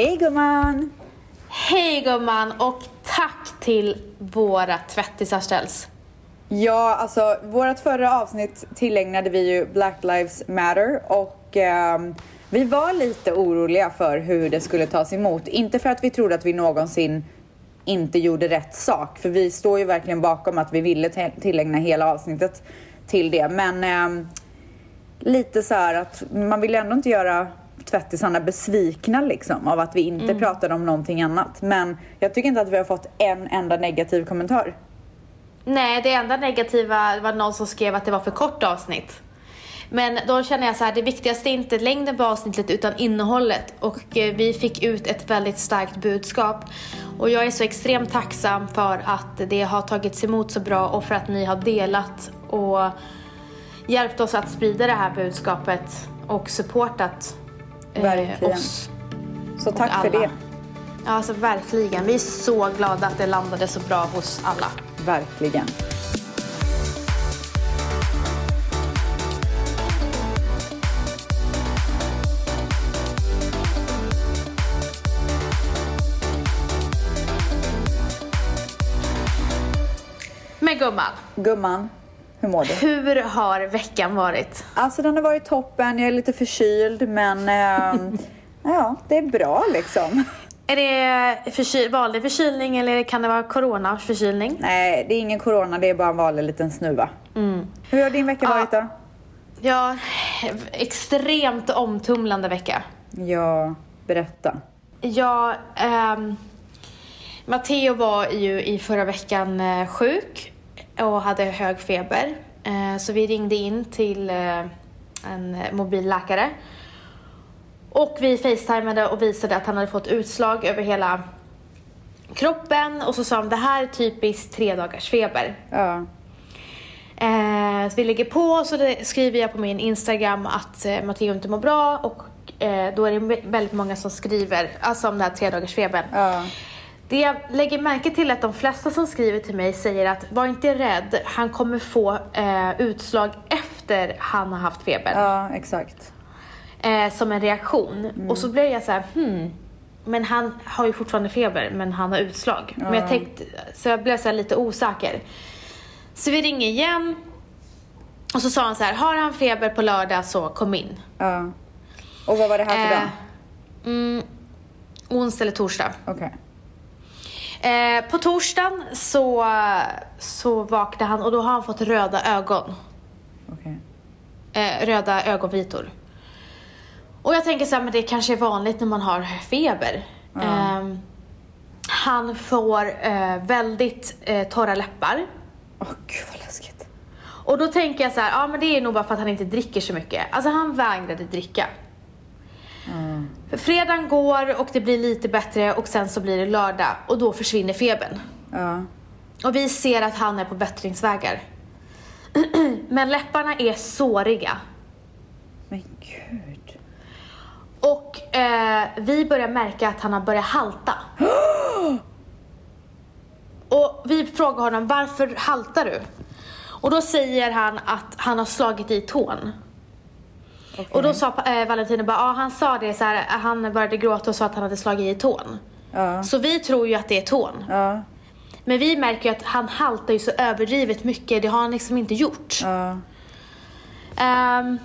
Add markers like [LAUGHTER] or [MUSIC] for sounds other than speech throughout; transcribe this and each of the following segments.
Hej gumman! Hej gumman och tack till våra tvättisar ställs. Ja, alltså vårt förra avsnitt tillägnade vi ju Black Lives Matter och ehm, vi var lite oroliga för hur det skulle tas emot. Inte för att vi trodde att vi någonsin inte gjorde rätt sak, för vi står ju verkligen bakom att vi ville tillägna hela avsnittet till det. Men ehm, lite så här att man vill ändå inte göra tvättisarna besvikna liksom av att vi inte pratade om någonting annat. Men jag tycker inte att vi har fått en enda negativ kommentar. Nej, det enda negativa var någon som skrev att det var för kort avsnitt. Men då känner jag så här, det viktigaste är inte längden på avsnittet utan innehållet. Och eh, vi fick ut ett väldigt starkt budskap. Och jag är så extremt tacksam för att det har tagits emot så bra och för att ni har delat och hjälpt oss att sprida det här budskapet och supportat Verkligen. oss. Så tack för alla. det. Ja, alltså verkligen. Vi är så glada att det landade så bra hos alla. Verkligen. Men gumman, Gumman, hur mår du? hur har veckan varit? Alltså den har varit toppen, jag är lite förkyld men ehm, [LAUGHS] ja, det är bra liksom. Är det förky- vanlig förkylning eller kan det vara coronaförkylning? Nej, det är ingen corona, det är bara en vanlig liten snuva. Hur har din vecka Ja. varit då? Ja, extremt omtumlande vecka. Ja, berätta. Ja, ehm, Matteo var ju i förra veckan eh, sjuk och hade hög feber. Eh, så vi ringde in till eh, en mobilläkare. Och vi facetimade och visade att han hade fått utslag över hela kroppen och så sa de det här är typiskt tre dagars feber. Ja, Eh, så vi lägger på och så skriver jag på min Instagram att Matteo inte mår bra och då är det vä- väldigt många som skriver alltså om den här tredagarsfebern. ja, Det jag lägger märke till är att de flesta som skriver till mig säger att var inte rädd, han kommer få eh, utslag efter han har haft feber. ja, exakt. Eh, som en reaktion. Och så blir jag så här, hmm. Men han har ju fortfarande feber, men han har utslag. Men jag tänkte, så jag blev så här lite osäker. Så vi ringer igen. Och så sa han så här, har han feber på lördag så kom in. Ja. Och vad var det här för Eh, dag? mm, onsdag eller torsdag. Okej. Eh, på torsdagen så, så vaknade han och då har han fått röda ögon. okej. eh, röda ögonvitor. Och jag tänker så här, men det kanske är vanligt när man har feber. Ehm, han får eh, väldigt eh, torra läppar. Åh gud vad läskigt. Och då tänker jag så här, ja men det är nog bara för att han inte dricker så mycket. Alltså han vägrade dricka. För fredagen går och det blir lite bättre och sen så blir det lördag och då försvinner febern. Ja. Och vi ser att han är på bättringsvägar. [CLEARS THROAT] men läpparna är såriga. Men gud. Och eh, vi börjar märka att han har börjat halta. [GASPS] Och vi frågar honom, varför haltar du? Och då säger han att han har slagit i tån. Och då sa eh, Valentino bara, ja han sa det så här, han började gråta och sa att han hade slagit i tån. Ja. Så vi tror ju att det är tån. Ja. Men vi märker ju att han haltar ju så överdrivet mycket, det har han liksom inte gjort. Ja. Ehm,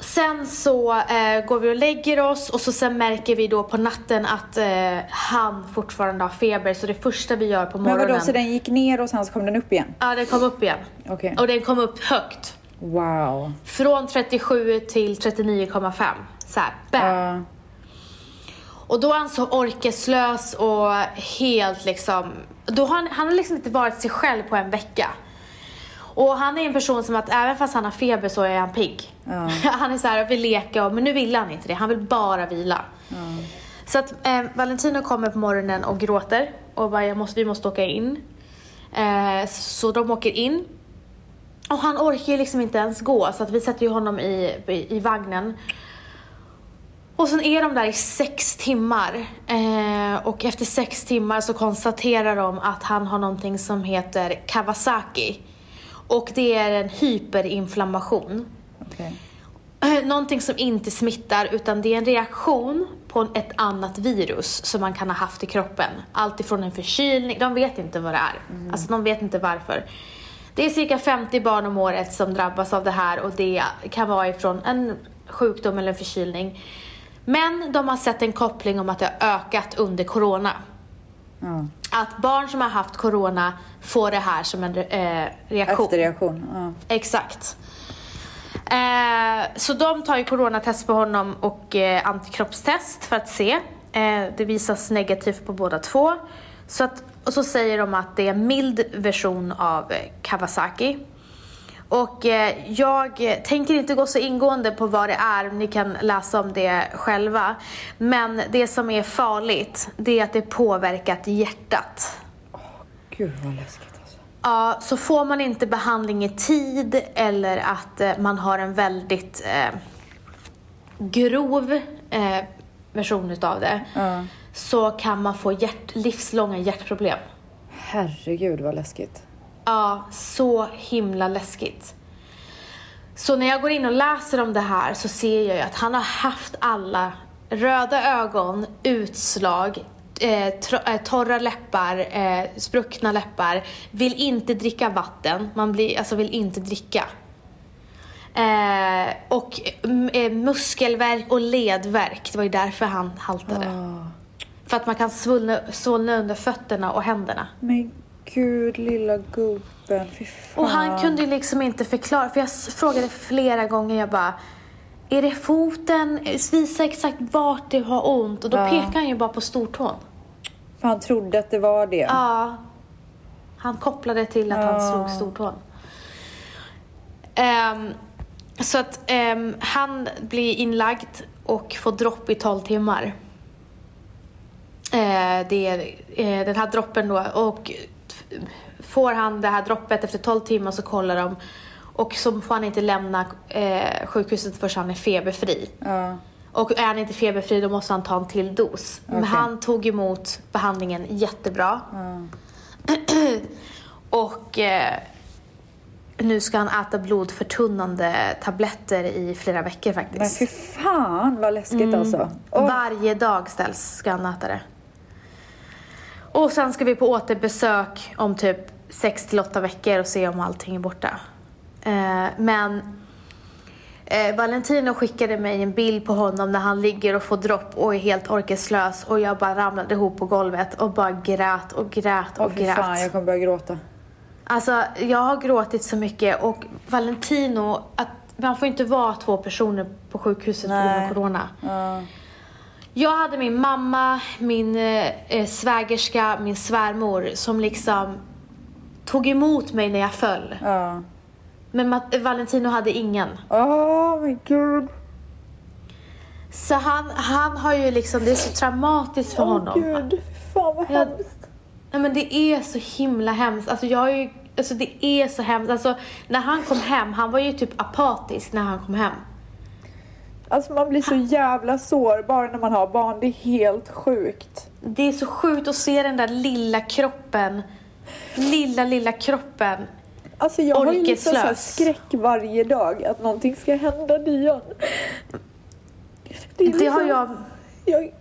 sen så eh, går vi och lägger oss och så sen märker vi då på natten att eh, han fortfarande har feber så det första vi gör på Men morgonen. vadå, så den gick ner och sen så kom den upp igen? Ja, den kom upp igen. Okej. Och den kom upp högt. Wow. Från 37 till 39,5. Så här, bam. Ja. Och då är han så orkeslös och helt liksom... Då har han, han har liksom inte varit sig själv på en vecka. Och han är en person som att även fast han har feber så är han pigg. Ja. [LAUGHS] Han är så här och vill leka, och, men nu vill han inte det. Han vill bara vila. Så att eh, Valentino kommer på morgonen och gråter och bara jag måste, vi måste åka in. Eh, så de åker in. Och han orkar ju liksom inte ens gå så att vi sätter ju honom i, i, i vagnen. Och sen är de där i sex timmar. Eh, och efter sex timmar så konstaterar de att han har någonting som heter Kawasaki. Och det är en hyperinflammation. Okej. Eh, Någonting som inte smittar utan det är en reaktion på ett annat virus som man kan ha haft i kroppen. Allt ifrån en förkylning, de vet inte vad det är. Alltså de vet inte varför. Det är cirka 50 barn om året som drabbas av det här och det kan vara ifrån en sjukdom eller en förkylning. Men de har sett en koppling om att det har ökat under corona. Ja. Att barn som har haft corona får det här som en eh, reaktion. Efterreaktion. Ja. Exakt. Eh, så de tar ju coronatest på honom och eh, antikroppstest för att se. Eh, det visas negativt på båda två. Så att, och så säger de att det är en mild version av eh, Kawasaki. Och eh, jag tänker inte gå så ingående på vad det är, ni kan läsa om det själva. Men det som är farligt, det är att det påverkat hjärtat. Gud vad läskigt alltså. Ja, så får man inte behandling i tid eller att eh, man har en väldigt eh, grov eh, version utav det Ja. så kan man få hjärt, livslånga hjärtproblem. Herregud vad läskigt. Ja, så himla läskigt. Så när jag går in och läser om det här så ser jag ju att han har haft alla röda ögon, utslag, eh, eh, torra läppar, eh, spruckna läppar, vill inte dricka vatten, man blir, alltså vill inte dricka. Eh, och eh, muskelvärk och ledvärk, det var ju därför han haltade. Ja. För att man kan svullna, svullna under fötterna och händerna. Men gud lilla gubben, fy fan. Och han kunde ju liksom inte förklara, för jag frågade flera gånger, jag bara Är det foten? Visa exakt vart du har ont. Och då Ja. pekar han ju bara på stortån. För han trodde att det var det. Ja. Han kopplade till att Ja. han slog stortån. Ehm, så att ehm, han blir inlagd och får dropp i 12 timmar. Eh, det är eh, den här droppen då. Och får han det här droppet efter 12 timmar så kollar de. Och så får han inte lämna eh, sjukhuset förrän han är feberfri. Och är han inte feberfri då måste han ta en till dos. Men Okej. han tog emot behandlingen jättebra. [CLEARS THROAT] Och nu ska han äta blodförtunnande tabletter i flera veckor Men faktiskt. fy fan vad läskigt Mm. alltså. Åh, Varje dag ställs ska han äta det. Och sen ska vi på återbesök om typ 6 till 8 veckor och se om allting är borta. Eh, men eh, Valentino skickade mig en bild på honom när han ligger och får dropp och är helt orkeslös och jag bara ramlade ihop på golvet och bara grät och grät åh, och fy grät. fan, jag kommer börja gråta. Alltså, jag har gråtit så mycket och Valentino, att man får inte vara två personer på sjukhuset på grund Nej. av corona. Ja. Jag hade min mamma, min eh, eh, svägerska, min svärmor som liksom tog emot mig när jag föll. Ja. Men Valentino hade ingen. Åh men gud. Så han, han har ju liksom, det är så traumatiskt för Åh honom. gud, fy fan vad Jag- hemskt. Nej men det är så himla hemskt. Alltså jag är ju, alltså det är så hemskt. Alltså när han kom hem, han var ju typ apatisk när han kom hem. Alltså man blir så jävla sårbar när man har barn. Det är helt sjukt. Det är så sjukt att se den där lilla kroppen, lilla, lilla kroppen. Alltså jag har ju liksom så skräck varje dag att någonting ska hända Dion. Det har liksom- jag, jag...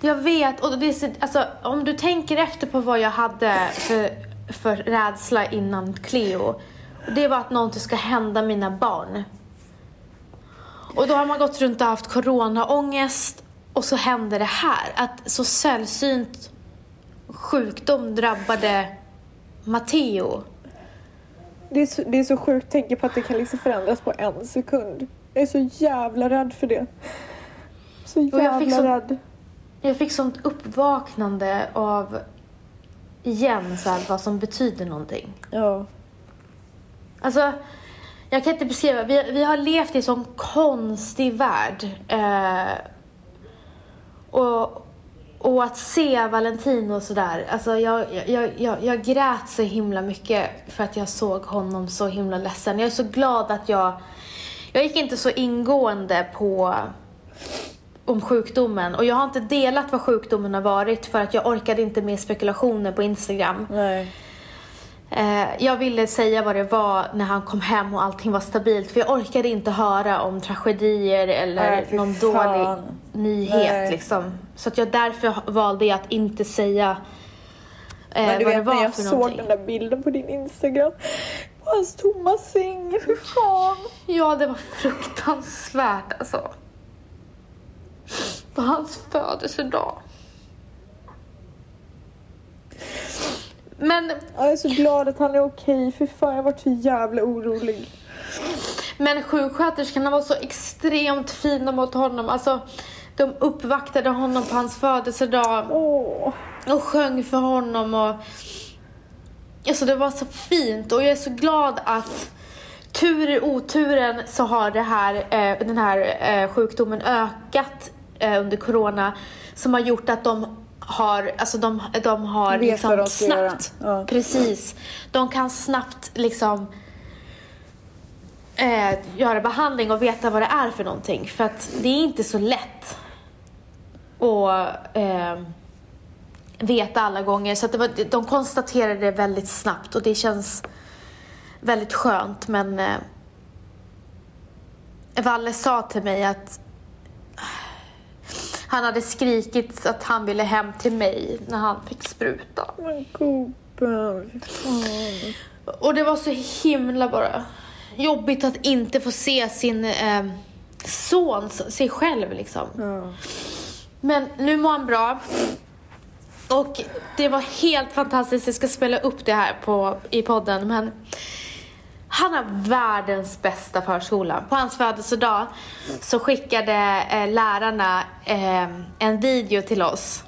jag vet. Och det är så, alltså, om du tänker efter på vad jag hade för, för rädsla innan Cleo. Det var att någonting ska hända mina barn. Och då har man gått runt och haft coronaångest och så händer det här. Att så sällsynt sjukdom drabbade Matteo. Det, är så, det är så sjukt tänka på att det kan liksom förändras på en sekund. Jag är så jävla rädd för det. Så jag jävla så- rädd. Jag fick sånt uppvaknande av igen så här, vad som betyder någonting. Ja. Alltså, jag kan inte beskriva. Vi, vi har levt i en sån konstig värld. Eh, och, och att se Valentino sådär. Alltså jag, jag, jag, jag grät så himla mycket för att jag såg honom så himla ledsen. Jag är så glad att jag... Jag gick inte så ingående på om sjukdomen och jag har inte delat vad sjukdomen har varit för att jag orkade inte med spekulationer på Instagram. Nej. Eh, jag ville säga vad det var när han kom hem och allting var stabilt. För jag orkade inte höra om tragedier eller Nej, fy någon fan. dålig nyhet Nej. liksom. Så att jag därför valde jag att inte säga eh, vad det vet när var jag för såg någonting. den där bilden på din Instagram på hans tomma säng, för fan. Ja, det var fruktansvärt alltså. På hans födelsedag. Men, Jag är så glad att han är okej, för fan jag varit så jävla orolig. men sjuksköterskorna var så extremt fina mot honom. Alltså, de uppvaktade honom på hans födelsedag Åh. och sjöng för honom. Och, alltså, det var så fint och jag är så glad att tur i oturen så har det här, eh, den här eh, sjukdomen ökat under corona som har gjort att de har, alltså de, de har liksom de snabbt. Ja. precis, de kan snabbt liksom eh, göra behandling och veta vad det är för någonting. För att det är inte så lätt att eh, veta alla gånger. Så att det var, de konstaterade det väldigt snabbt och det känns väldigt skönt. Men eh, Valle sa till mig att han hade skrikit att han ville hem till mig när han fick spruta. Men gubben, fan. Och det var så himla bara jobbigt att inte få se sin eh, son, sig själv liksom. Ja. Men nu mår han bra. Och det var helt fantastiskt, jag ska spela upp det här på, i podden. Men han har världens bästa förskola. På hans födelsedag så skickade eh, lärarna eh, en video till oss.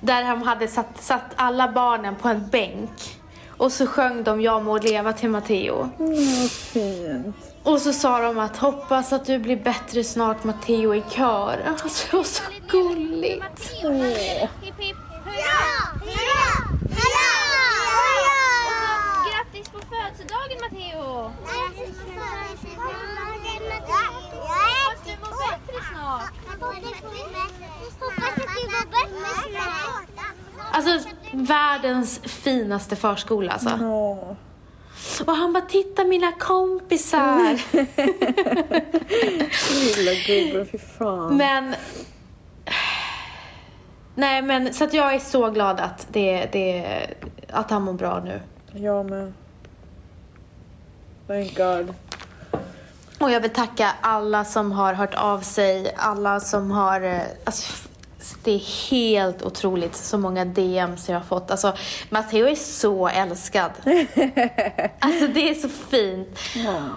Där de hade satt, satt alla barnen på en bänk. Och så sjöng de Jag må leva till Matteo. Mm, fint. Och så sa de att hoppas att du blir bättre snart Matteo i kör. Alltså det var så gulligt. Matteo, hipp hipp hurra! Hurra! Hurra! Och så grattis på födelsedagen Matteo! Hoppas du mår bättre snart. Hoppas att du mår bättre snart. Alltså världens finaste förskola alltså. Åh. Och han bara titta mina kompisar. [LAUGHS] Lilla gubben, fy fan. Men Nej men så att jag är så glad att det, det att han mår bra nu. Jag med. Thank God. Och jag vill tacka alla som har hört av sig, alla som har... eh, Alltså, det är helt otroligt så många DMs jag har fått. Alltså, Matteo är så älskad. [LAUGHS] Alltså det är så fint.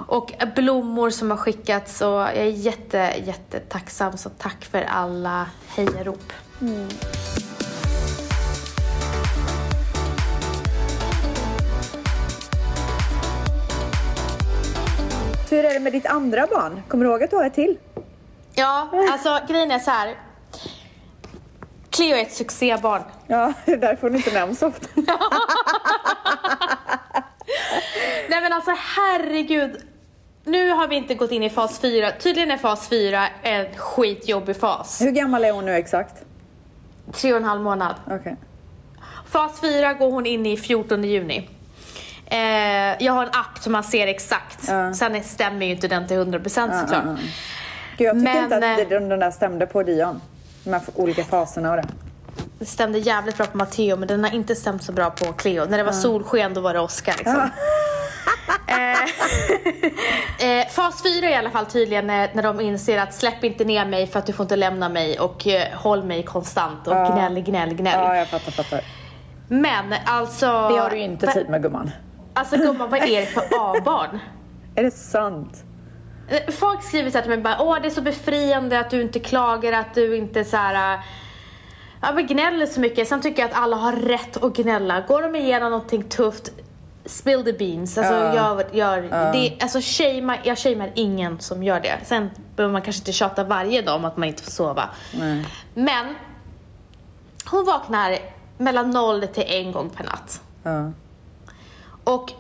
Och blommor som har skickats och jag är jätte, jätte tacksam. Så tack för alla hejarop. Hur är det med ditt andra barn? Kommer du ihåg att du har ett till? Ja, alltså grejen är så här. Cleo är ett succébarn. Ja, [LAUGHS] det är därför hon inte nämns ofta. [LAUGHS] Nej men alltså herregud. Nu har vi inte gått in i fas 4. Tydligen är fas 4 en skitjobbig fas. Hur gammal är hon nu exakt? Tre och en halv månad. Okej. Fas 4 går hon in i 14 juni. Eh, jag har en app som man ser exakt. Ja. Sen stämmer ju inte den till 100% såklart. ja, ja. Gud, jag tycker Men, inte att eh, den den där stämde på Dion. De här olika faserna och det. Det stämde jävligt bra på Matteo men den har inte stämt så bra på Cleo. När det var solsken då var det Oscar liksom. [LAUGHS] Eh, eh, fas 4 är i alla fall tydligen när, när de inser att släpp inte ner mig för att du får inte lämna mig och eh, håll mig konstant och Ja. gnäll, gnäll, gnäll. Ja, jag fattar, fattar. Men alltså... Det har du ju inte tid med gumman. Alltså gumman, vad är det för A-barn? Är det sant? Folk skriver så här till mig bara, åh det är så befriande att du inte klagar, att du inte så här. äh, Ja, men gnäller så mycket. Sen tycker jag att alla har rätt att gnälla. Går de igenom någonting tufft, spill the beans. Alltså, Ja. gör, gör, Ja. det, alltså shamea, jag shamear ingen som gör det. Sen behöver man kanske inte tjata varje dag om att man inte får sova. Nej. Men hon vaknar mellan noll till en gång per natt. Ja. Och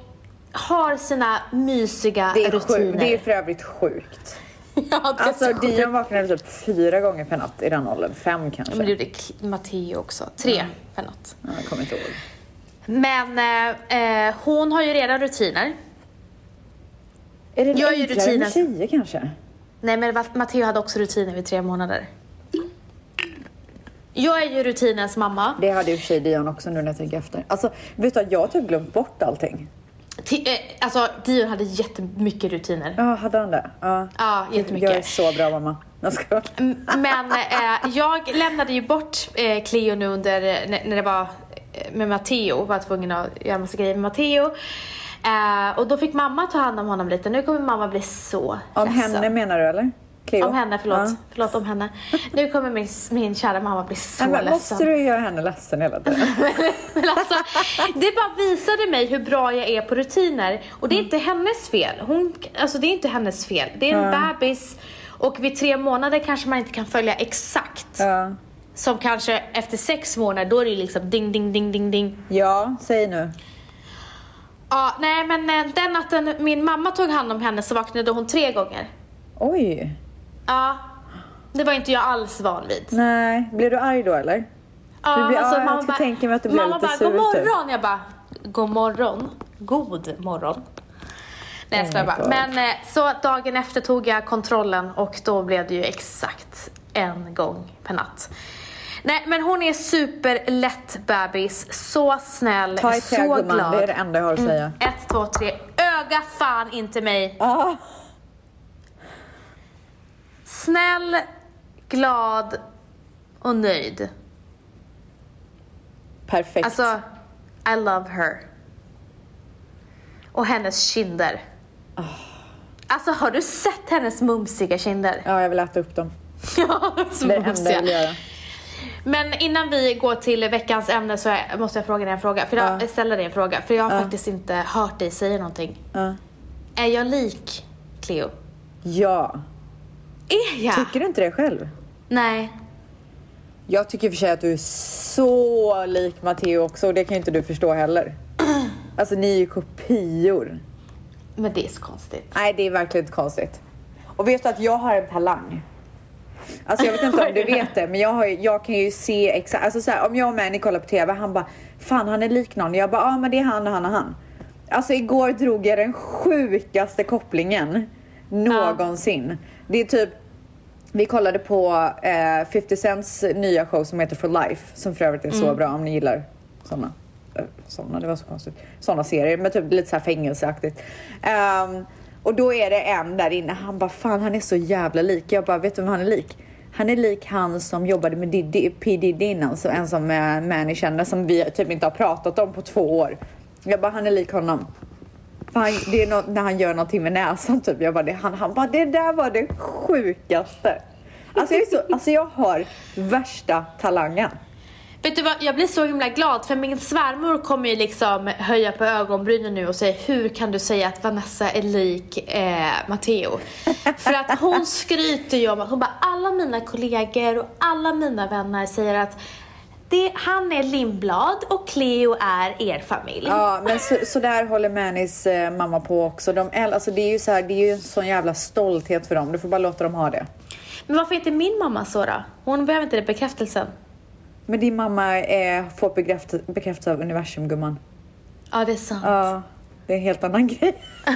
har sina mysiga Det rutiner. sjukt. det är för övrigt sjukt. [LAUGHS] ja, det Alltså så sjukt. Dion vaknade typ fyra gånger per natt i den åldern. Fem kanske. Men det gjorde Matteo också. Tre per natt. Ja, jag kommer inte ihåg. Men eh, eh, hon har ju redan rutiner. Är det Jag enklare med tjejer kanske? Nej men Matteo hade också rutiner vid tre månader. Jag är ju rutinens mamma. Det hade och för sig Dion också nu när jag tänker efter. Alltså, vet du jag har typ glömt bort allting. Ti- eh, alltså Dion hade jättemycket rutiner. Ja, hade han det? Ja. Ja, jättemycket. Jag är så bra mamma. Men eh, jag lämnade ju bort eh, Cleo nu under, eh, när, när det var eh, med Matteo, var tvungen att göra massa grejer med Matteo. Eh, och då fick mamma ta hand om honom lite. Nu kommer mamma bli så Om ledsen. henne menar du eller? Cleo? Om henne, förlåt. Ja. Förlåt om henne. Nu kommer min, min kära mamma bli så men ledsen. måste du göra henne ledsen hela tiden? [LAUGHS] Men alltså, det bara visade mig hur bra jag är på rutiner. Och det är inte hennes fel. Hon, alltså det är inte hennes fel. Det är en bebis. Och vid tre månader kanske man inte kan följa exakt. ja. Som kanske efter sex månader, då är det liksom ding, ding, ding, ding, ding. ja, säg nu. Ja, nej men eh, den natten min mamma tog hand om henne så vaknade hon tre gånger. Oj. Ja, det var inte jag alls van vid. Nej, blir du arg då eller? Ja, Du blir- ja, jag kan tänka mig att du mamma lite bara, sur, god typ." morgon. Jag bara, god morgon. God morgon. Nej jag Oh skojar my bara. Men eh, så dagen efter tog jag kontrollen och då blev det ju exakt en gång per natt. Nej men hon är superlätt bebis, så snäll, Ta så glad. det är det enda jag har att säga. Ett, två, tre. Öga fan inte mig. Ah. Snäll, glad och nöjd. Perfekt. Alltså, I love her. Och hennes kinder. Alltså har du sett hennes mumsiga kinder? Ja, jag vill äta upp dem. [LAUGHS] Ja, så Det enda jag vill göra. Men innan vi går till veckans ämne så måste jag fråga dig en fråga. För jag Ja. ställer dig en fråga. För jag har Ja. faktiskt inte hört dig säga någonting. Ja. Är jag lik Cleo? ja. Är jag? Tycker du inte det själv? Nej. Jag tycker i och för sig att du är så lik Matteo också och det kan ju inte du förstå heller. [CLEARS THROAT] Alltså ni är ju kopior. Men det är så konstigt. Nej, det är verkligen inte konstigt. Och vet du att jag har en talang? Alltså jag vet inte om du [LAUGHS] vet det, men jag, har, jag kan ju se exakt, alltså så här, om jag och Manny kollar på TV, han bara Fan han är lik någon. Jag bara, ja ah, men det är han och han och han. Alltså igår drog jag den sjukaste kopplingen någonsin. Det är typ vi kollade på eh, 50 Cents nya show som heter For Life, som för övrigt är så bra om ni gillar såna. eh, Såna, det var så konstigt. Såna serier, men typ lite så här fängelseaktigt. Ehm, och då är det en där inne, han bara fan han är så jävla lik. Jag bara, vet du vem han är lik? Han är lik han som jobbade med Diddy, P Diddy innan, så en som eh, Manny kände, som vi typ inte har pratat om på två år. Jag bara, han är lik honom. För han, det är något, när han gör någonting med näsan typ. Jag bara, det, han, han bara, det där var det sjukaste. Alltså jag, är så, alltså jag har värsta talangen. Vet du vad, jag blir så himla glad för min svärmor kommer ju liksom höja på ögonbrynen nu och säga hur kan du säga att Vanessa är lik eh, Matteo? för att hon skryter ju om att hon bara alla mina kollegor och alla mina vänner säger att det, han är Lindblad och Cleo är er familj. Ja, men så, så där håller Mannys eh, mamma på också. De, alltså det är ju så här, det är ju en sån jävla stolthet för dem. Du får bara låta dem ha det. Men varför inte min mamma så då? Hon behöver inte det bekräftelsen. Men din mamma eh, får bekräft, bekräftelse av universum gumman. Ja, det är sant. Ja, det är en helt annan grej. [LAUGHS]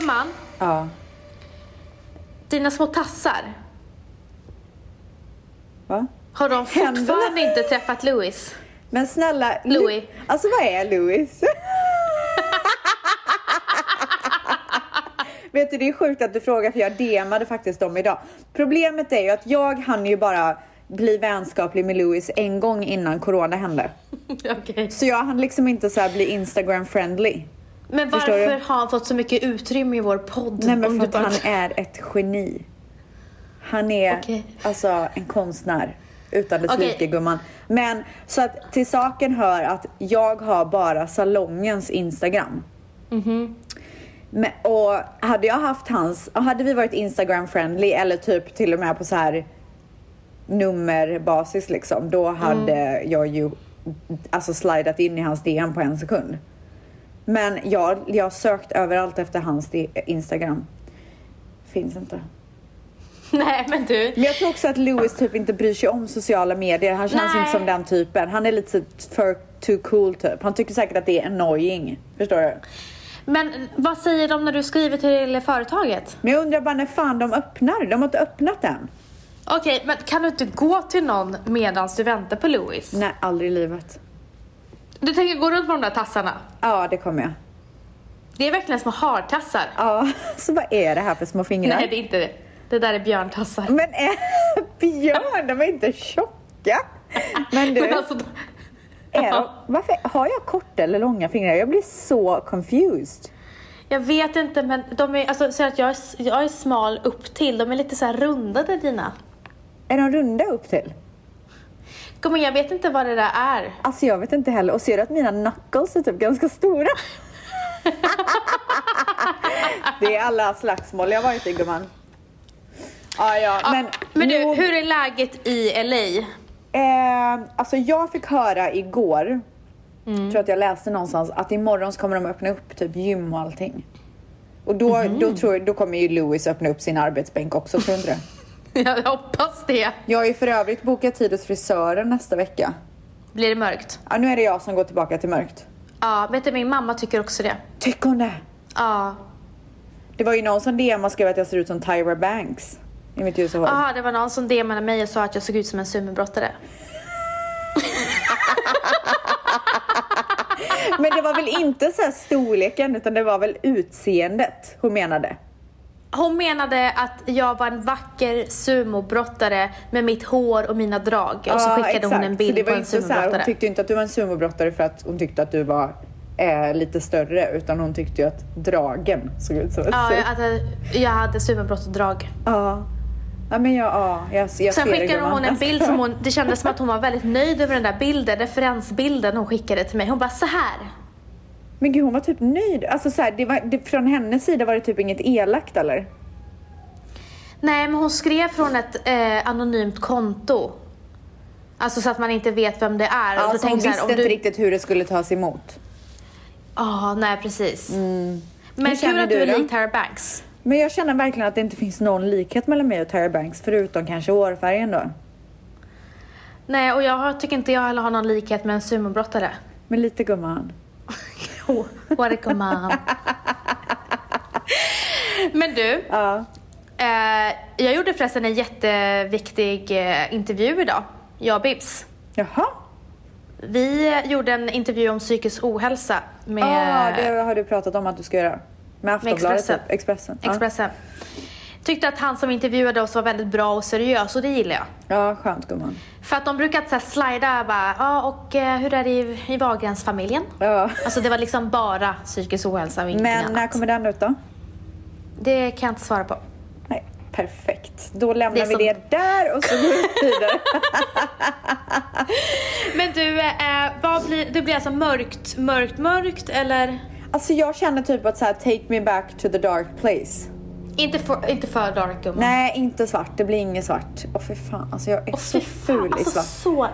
Gumman, Ja. dina små tassar. Va? Har de Händerna? fortfarande inte träffat Louis? Men snälla, Lu- Louis. Alltså vad är Louis? [LAUGHS] Vet du, det är sjukt att du frågar för jag DMade faktiskt dem idag. Problemet är ju att jag hann ju bara bli vänskaplig med Louis en gång innan corona hände. [LAUGHS] Okej. Så jag hann liksom inte så här bli Instagram friendly. Men varför har han fått så mycket utrymme i vår podd? Nej men för att han är ett geni. Han är Okej. alltså en konstnär utan dess Okej. like gumman. Men så att till saken hör att jag har bara salongens Instagram. Mhm. Men, och hade jag haft hans, hade vi varit Instagram friendly eller typ till och med på så här nummerbasis liksom, då hade Mm. jag ju alltså slidat in i hans DM på en sekund. Men jag, jag har sökt överallt efter hans Instagram. Finns inte. [LAUGHS] Nej men du. Men jag tror också att Louis typ inte bryr sig om sociala medier. Han känns Nej. inte som den typen. Han är lite för too cool typ. Han tycker säkert att det är annoying. Förstår du? Men vad säger de när du skriver till företaget? Men jag undrar bara när fan de öppnar. De har inte öppnat än. Okej, men kan du inte gå till någon medan du väntar på Louis? Nej, aldrig i livet. Du tänker gå runt med de där tassarna? Ja, det kommer jag. Det är verkligen små hartassar. Ja, [LAUGHS] så vad är det här för små fingrar? Nej, det är inte det. Det där är björntassar. Men är [LAUGHS] björn, de är inte tjocka. Men du, [LAUGHS] Men alltså, är de, varför har jag korta eller långa fingrar? Jag blir så confused. jag vet inte, men de är, alltså, så att jag, är, jag är smal upp till. De är lite så här rundade dina. Är de runda upp till? Igen, jag vet inte vad det där är. Alltså jag vet inte heller. Och ser du att mina knuckles är typ ganska stora? [LAUGHS] det är alla slagsmål jag varit i gumman. Ja, ja, men, Men du, nog- hur är läget i LA? Eh, alltså jag fick höra igår, Mm. tror att jag läste någonstans, att imorgon så kommer de öppna upp typ gym och allting. Och då, Mhm. då, tror, då kommer ju Louis öppna upp sin arbetsbänk också, tror du inte det? [LAUGHS] Jag hoppas det. Jag har ju för övrigt bokat tid hos frisören nästa vecka. Blir det mörkt? Ja, nu är det jag som går tillbaka till mörkt. Ja, vet du, min mamma tycker också det. Tycker hon det? Ja. Det var ju någon som DM och skrev att jag ser ut som Tyra Banks i mitt ljusa hår. Aha, det var någon som DMade mig och sa att jag såg ut som en sumobrottare. [LAUGHS] Men det var väl inte så här storleken utan det var väl utseendet hon menade. Hon menade att jag var en vacker sumobrottare med mitt hår och mina drag. Och så Ja, skickade hon exakt. en Så bild på en inte så här, Hon sumobrottare. tyckte inte att du var en sumobrottare för att hon tyckte att du var eh, lite större utan hon tyckte ju att dragen såg ut som en Ja, jag hade, jag hade sumobrottdrag. ja. Ja men jag, ja, jag, jag Sen skickade hon en bild som hon, [LAUGHS] det kändes som att hon var väldigt nöjd över den där bilden, referensbilden hon skickade till mig. Hon bara så här. Men gud hon var typ nöjd. Alltså så här, det var, det, från hennes sida var det typ inget elakt eller? Nej, men hon skrev från ett eh, anonymt konto. Alltså så att man inte vet vem det är. Och då Alltså hon tänkte jag visste så här, om inte du... riktigt hur det skulle tas emot. Ja, nej precis. Hur Men kul att du är lik Tara Banks. Men jag känner verkligen att det inte finns någon likhet mellan mig och Tyra Banks förutom kanske hårfärgen då. Nej, och jag tycker inte jag heller har någon likhet med en sumobrottare. Men lite gumman. [LAUGHS] What a command. Men du, Ja. eh, jag gjorde förresten en jätteviktig eh, intervju idag. Jag och Bibs. Jaha. Vi gjorde en intervju om psykisk ohälsa med Ja, det har du pratat om att du ska göra. Med Aftonbladet Expressen. typ. Expressen. Ja. Tyckte att han som intervjuade oss var väldigt bra och seriös och det gillar jag. Ja, skönt gumman. För att de brukar så här slida bara, ja och eh, hur är det i, i Wahlgrens-familjen? Ja. Alltså det var liksom bara psykisk ohälsa och ingenting Men annat. när kommer den ut då? Det kan jag inte svara på. Nej, perfekt. Då lämnar Det vi som- det där och så går vi vidare. [LAUGHS] Men du, eh, vad blir, det blir alltså mörkt, mörkt, mörkt eller? Alltså jag känner typ att så här, take me back to the dark place. Inte för, inte för dark gumman. Nej, inte svart. Det blir inget svart. Åh fy fan, alltså jag är Åh, så ful i alltså svart.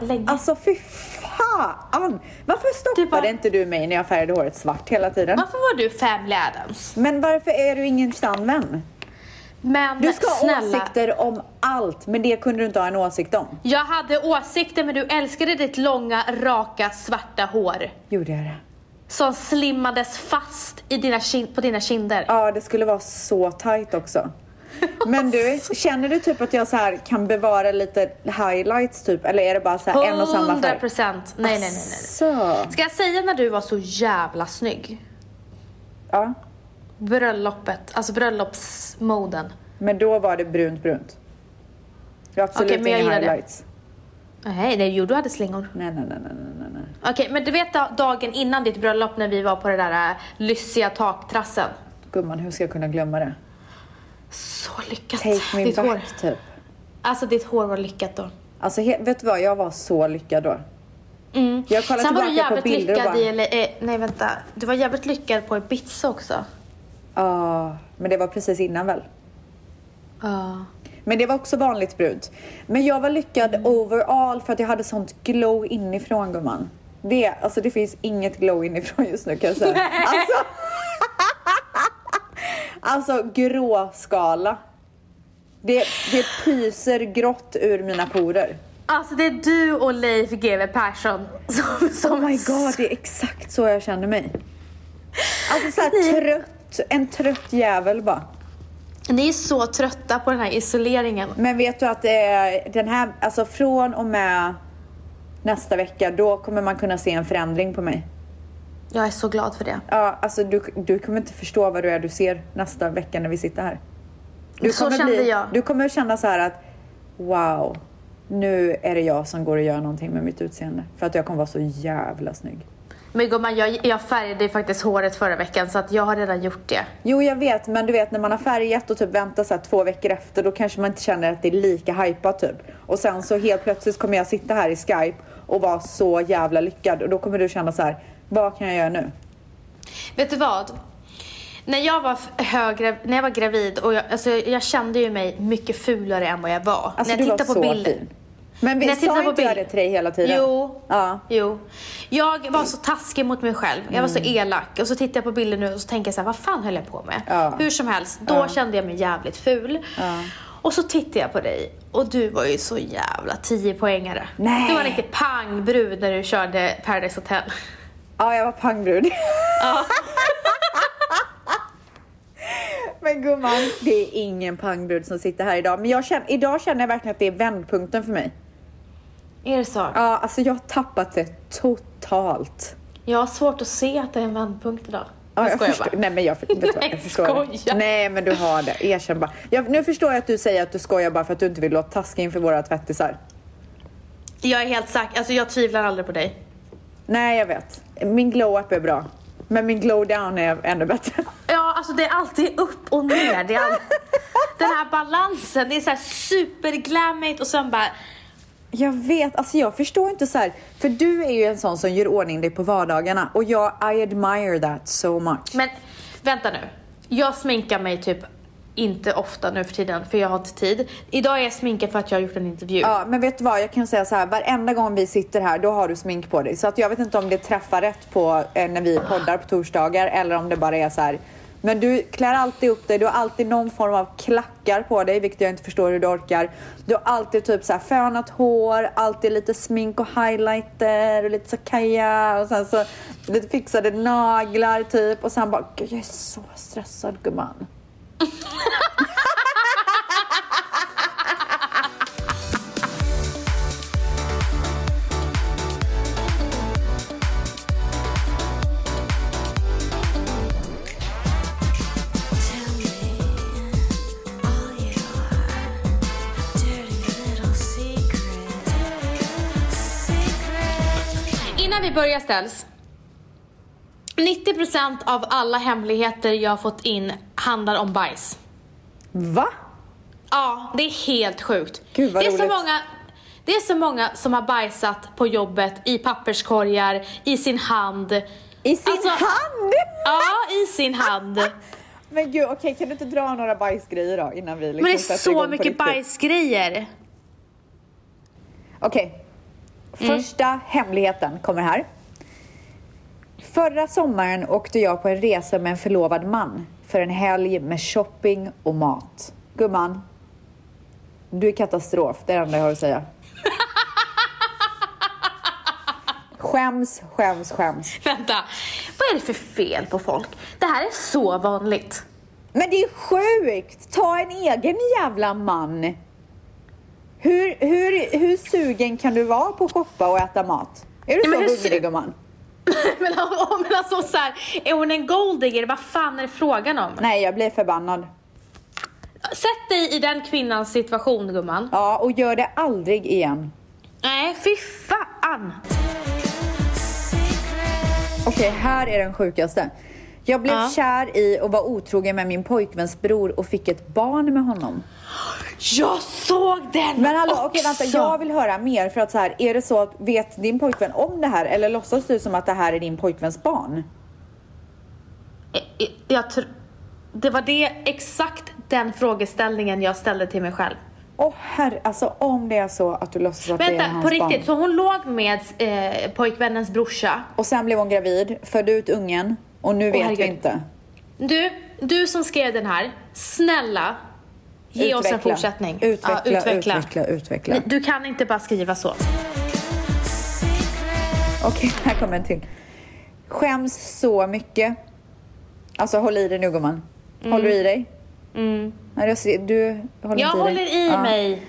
så länge. Alltså fy fan! Varför stoppade bara- inte du mig när jag färgade håret svart hela tiden? Varför var du Family Adams? Men varför är du ingen sann vän? Men Du ska ha snälla, åsikter om allt, men det kunde du inte ha en åsikt om. jag hade åsikter men du älskade ditt långa, raka, svarta hår. Gjorde jag det? Som slimmades fast i dina på dina kinder. Ja, det skulle vara så tight också. [LAUGHS] Men du, känner du typ att jag så här kan bevara lite highlights typ? Eller är det bara så här en och samma 100 färg? procent. Nej, nej, nej, nej. Ska jag säga när du var så jävla snygg? Ja, Bröllopet, alltså bröllopsmoden. men då var det brunt brunt. Det absolut jag inga gillar det. Nej, nej, jo du hade slingor. Nej, nej, nej, nej, nej, nej. Okej, men du vet da- dagen innan ditt bröllop när vi var på det där äh, lyssiga taktrassen. Gumman, hur ska jag kunna glömma det? Så lyckat. Take me ditt back, hår. typ. Alltså ditt hår var lyckat då. Alltså, vet du vad? Jag var så lyckad då. Mm. Jag kollar Sen var du jävligt lyckad bara- i, eller, eh, nej vänta. Du var jävligt lyckad på Ibiza också. Ja, men det var precis innan väl? Ja. Men det var också vanligt brunt. Men jag var lyckad overall för att jag hade sånt glow inifrån gumman. Det, alltså det finns inget glow inifrån just nu kan jag säga. Alltså, Alltså gråskala. Det, det pyser grått ur mina porer. Alltså det är du och Leif GW Persson som... som Oh my god, det är exakt så jag känner mig. Alltså såhär trött, en trött jävel bara. Ni är så trötta på den här isoleringen. Men vet du att är den här, alltså från och med nästa vecka, då kommer man kunna se en förändring på mig. Jag är så glad för det. Ja, alltså du, du kommer inte förstå vad du är du ser nästa vecka när vi sitter här. Du Så kommer kände bli, jag. Du kommer känna så här att wow, nu är det jag som går och gör någonting med mitt utseende. För att jag kommer vara så jävla snygg. Men gumman, jag, jag färgade faktiskt håret förra veckan så att jag har redan gjort det. Jo, jag vet, men du vet när man har färgat och typ väntar så två veckor efter, då kanske man inte känner att det är lika hypat typ. Och sen så helt plötsligt kommer jag sitta här i Skype och vara så jävla lyckad och då kommer du känna så här, vad kan jag göra nu? Vet du vad? När jag var högre, när jag var gravid och jag, alltså jag kände ju mig mycket fulare än vad jag var. Alltså när jag du var tittar så på bilder. fin. Men vi sa på inte jag det till dig hela tiden? Jo. Ja. Jo. Jag var så taskig mot mig själv. Jag var så Mm. elak. Och så tittar jag på bilder nu och så tänker jag så här, vad fan höll jag på med? Ja. Hur som helst, då kände jag mig jävligt ful. Och så tittar jag på dig och du var ju så jävla 10 poängare. Nej. Du var riktig pangbrud när du körde Paradise Hotel. Ja, jag var pangbrud. [LAUGHS] Men gumman, det är ingen pangbrud som sitter här idag. Men känner, idag känner jag verkligen att det är vändpunkten för mig. Är det så? Ja, alltså jag har tappat det totalt. Jag har svårt att se att det är en vändpunkt idag. Ja, Jag jag skojar förstår. bara. Nej, men jag, [LAUGHS] vet vad, Nej, jag förstår. Nej, men du har det. Erkänn bara. Jag, nu förstår jag att du säger att du skojar bara för att du inte vill låta taskig inför våra tvättisar. Jag är helt säker, alltså jag tvivlar aldrig på dig. Nej, jag vet. Min glow-up är bra. Men min glow-down är ännu bättre. Ja, alltså det är alltid upp och ner. Det är all... [LAUGHS] Den här balansen, det är så här superglammigt och sen bara... Jag vet, alltså jag förstår inte så här. För du är ju en sån som gör ordning dig på vardagarna och jag, I admire that so much. Men vänta nu. Jag sminkar mig typ inte ofta nu för tiden för jag har inte tid. Idag är jag sminkad för att jag har gjort en intervju. Ja, men vet du vad? Jag kan säga så här. Varenda gång vi sitter här, då har du smink på dig. Så att jag vet inte om det träffar rätt på eh, när vi poddar på torsdagar eller om det bara är så här. Men du klär alltid upp dig. Du har alltid någon form av klackar på dig, vilket jag inte förstår hur du orkar. Du har alltid typ så här fönat hår, alltid lite smink och highlighter och lite så kaja och sen så lite fixade naglar typ och sen bara, gud jag är så stressad gumman. [LAUGHS] Börjar ställs. 90% av alla hemligheter jag har fått in handlar om bajs. Va? Ja, det är helt sjukt. Gud, vad det, är så många, det är så många som har bajsat på jobbet, i papperskorgar, i sin hand. I sin Alltså- hand? Ja, i sin hand. [LAUGHS] Men gud, okej kan du inte dra några bajsgrejer då innan vi liksom Men det är sätter igång så mycket bajsgrejer. Okej. Mm. Första hemligheten kommer här. Förra sommaren åkte jag på en resa med en förlovad man för en helg med shopping och mat. Gumman, du är katastrof. Det är det enda jag har att säga. [LAUGHS] Skäms, skäms, skäms. Vänta, vad är det för fel på folk? Det här är så vanligt. Men det är sjukt! Ta en egen jävla man. Hur, hur, hur sugen kan du vara på att shoppa och äta mat? Är du så hungrig gumman? [LAUGHS] men, men alltså så här, är hon en golddigger? Vad fan är det frågan om? Nej, jag blir förbannad. Sätt dig i den kvinnans situation gumman. Ja, och gör det aldrig igen. Nej, fy fan. Okej, här är den sjukaste. Jag blev Ja. kär i och var otrogen med min pojkväns bror och fick ett barn med honom. Jag såg den Men hallå, också. okej vänta, jag vill höra mer för att så här, är det så att vet din pojkvän om det här eller låtsas du som att det här är din pojkväns barn? Jag, jag tr- det var det, exakt den frågeställningen jag ställde till mig själv. Åh herre, alltså om det är så att du låtsas att det är Vänta, hans på riktigt. barn. Så hon låg med eh, pojkvännens brorsa. Och sen blev hon gravid, födde ut ungen och nu vet vi herregud. inte. Du, du som skrev den här, snälla ge oss en fortsättning. Utveckla, Ja, utveckla, utveckla. Nej, Du kan inte bara skriva så. Okej, [LAUGHS] här kommer en till. Skäms så mycket. Alltså håll i dig nu gumman. Håller du i dig? Mm. Nej, jag ser, du håller Jag inte i håller dig. i Ja. mig.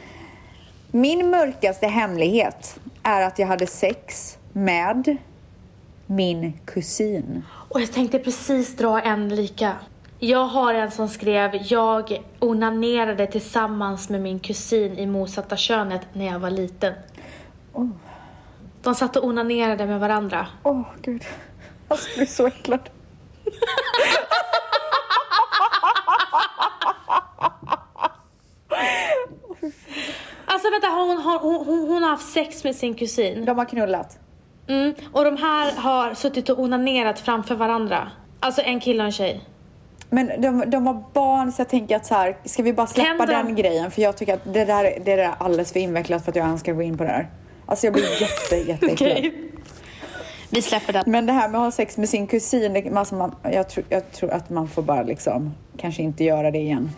Min mörkaste hemlighet är att jag hade sex med min kusin. Och jag tänkte precis dra en lika. Jag har en som skrev, jag onanerade tillsammans med min kusin i motsatta könet när jag var liten. De satt och onanerade med varandra. Åh, gud. Jag skulle bli så äcklad. Alltså vänta, hon, hon, hon, hon har haft sex med sin kusin. De har knullat. Mm, och de här har suttit och onanerat framför varandra. Alltså en kille och en tjej. Men de, de har barn så jag tänker att så här, ska vi bara släppa Tänder de- den grejen? För jag tycker att det där, det där är alldeles för invecklat för att jag ens ska gå in på det här. Alltså jag blir [LAUGHS] jätte, jätteäcklad. Okej. Vi släpper den. Men det här med att ha sex med sin kusin, det, alltså man, jag, tror, jag tror att man får bara liksom kanske inte göra det igen.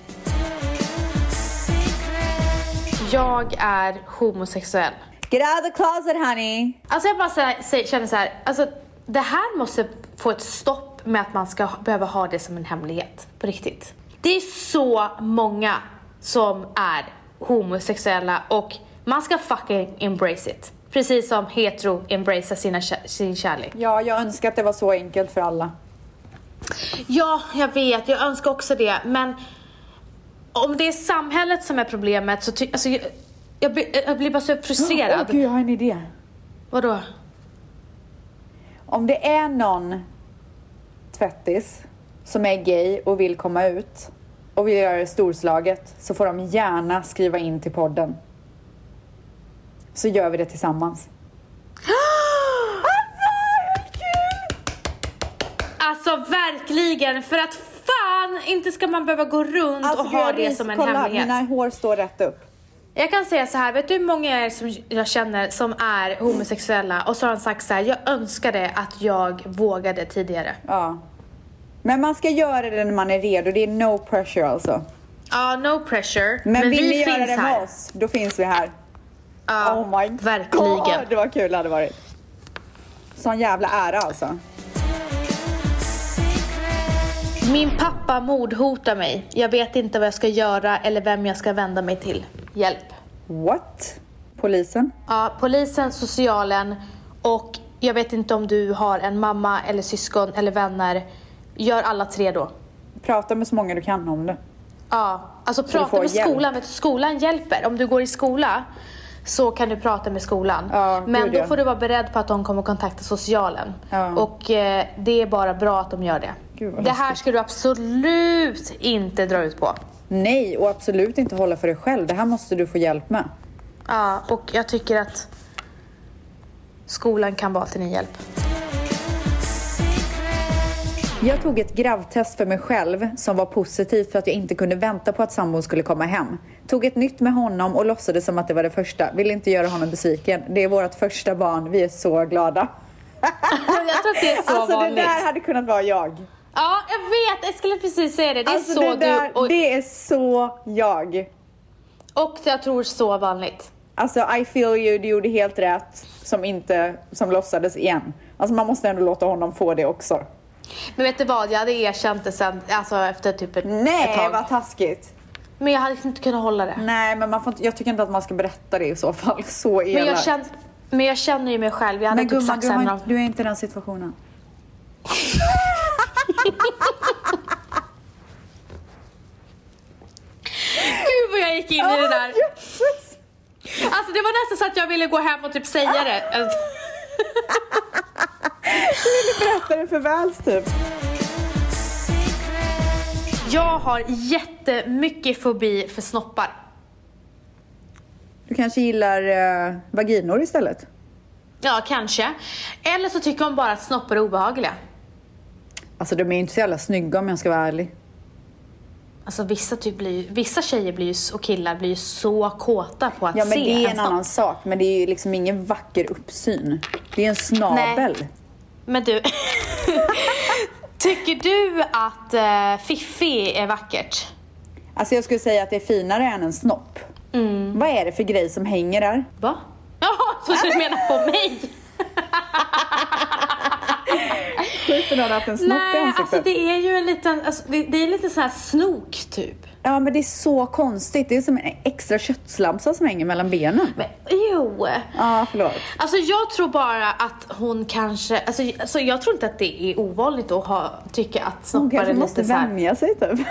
Jag är homosexuell. Get out of the closet honey! Alltså jag bara så här, känner så här, alltså det här måste få ett stopp med att man ska behöva ha det som en hemlighet. På riktigt. Det är så många som är homosexuella och man ska fucking embrace it. Precis som hetero embracear sina, sin kärlek. Ja, jag önskar att det var så enkelt för alla. Ja, jag vet. Jag önskar också det. Men om det är samhället som är problemet så ty- alltså, jag, jag, blir, jag blir bara så frustrerad. [GASPS] Åh gud, jag har en idé. Vadå? Om det är någon tvättis som är gay och vill komma ut och vill göra det storslaget så får de gärna skriva in till podden. Så gör vi det tillsammans. Alltså verkligen, för att fan inte ska man behöva gå runt och gud, ha det som en kolla, hemlighet. mina hår står rätt upp. Jag kan säga så här, vet du hur många är som jag känner som är homosexuella och så har han sagt så här, jag önskade att jag vågade tidigare. Ja. Men man ska göra det när man är redo. Det är no pressure alltså. Ja, no pressure. Men, Men, vill vi ni göra finns det med här. oss, då finns vi här. Ja, oh my verkligen. god, det var kul det hade varit. Sån jävla ära alltså. Min pappa mordhotar mig. Jag vet inte vad jag ska göra eller vem jag ska vända mig till. Hjälp. What? Polisen? Ja, polisen, socialen och jag vet inte om du har en mamma eller syskon eller vänner. Gör alla tre då. Prata med så många du kan om det. Ja, alltså du prata med hjälp. skolan. Vet du, skolan hjälper. Om du går i skola så kan du prata med skolan. Ja, Men då får du vara beredd på att de kommer kontakta socialen. Ja. Och eh, det är bara bra att de gör det. Det här ska du absolut inte dra ut på. Nej, och absolut inte hålla för dig själv. Det här måste du få hjälp med. Ja, och jag tycker att skolan kan vara till din hjälp. Jag tog ett gravtest för mig själv som var positivt för att jag inte kunde vänta på att sambon skulle komma hem. Tog ett nytt med honom och låtsades som att det var det första. Vill inte göra honom besviken. Det är vårt första barn. Vi är så glada. [LAUGHS] Jag tror att det är så alltså vanligt. det där hade kunnat vara jag. Ja, jag vet. Jag skulle precis säga det. Det är alltså så det där, du... Och, det är så jag. och jag tror så vanligt. Alltså I feel you, du gjorde helt rätt som inte, som låtsades igen. Alltså man måste ändå låta honom få det också. Men vet du vad? Jag hade erkänt det sen, alltså efter typ ett, ett Nej, tag. vad taskigt. Men jag hade inte kunnat hålla det. Nej, men man får inte, jag tycker inte att man ska berätta det i så fall. [LAUGHS] Så elakt. Men jag, känner, men jag känner ju mig själv. Jag hade Men typ gumman, sagt du, har, du är inte i den situationen. Gud vad jag gick in i det där. Alltså det var nästan så att jag ville gå hem och typ säga det. [LAUGHS] Alltså, Berätta det för väls typ. Jag har jättemycket fobi för snoppar. Du kanske gillar uh, vaginor istället? Ja, kanske. Eller så tycker hon bara att snoppar är obehagliga. Alltså de är ju inte så jävla snygga om jag ska vara ärlig. Alltså vissa, typ blir, vissa tjejer blir ju, och killar blir ju så kåta på att Ja men se det är en snopp. annan sak. Men det är ju liksom ingen vacker uppsyn. Det är en snabel. Men du, [LAUGHS] Tycker du att eh, Fiffi är vackert? Alltså jag skulle säga att det är finare än en snopp. Mm. Vad är det för grej som hänger där? Va? [LAUGHS] Jaha, så du menar på mig? [LAUGHS] Sjukt om du hade haft en snopp i Nej, ansiktet. alltså det är ju en liten, alltså, det, det är lite så här snok typ. Ja men det är så konstigt. Det är som en extra köttslamsa som hänger mellan benen. Men jo. Ja, förlåt. Alltså jag tror bara att hon kanske, alltså, alltså jag tror inte att det är ovanligt att ha, tycka att Hon snoppar kanske är måste lite så här. vänja sig typ.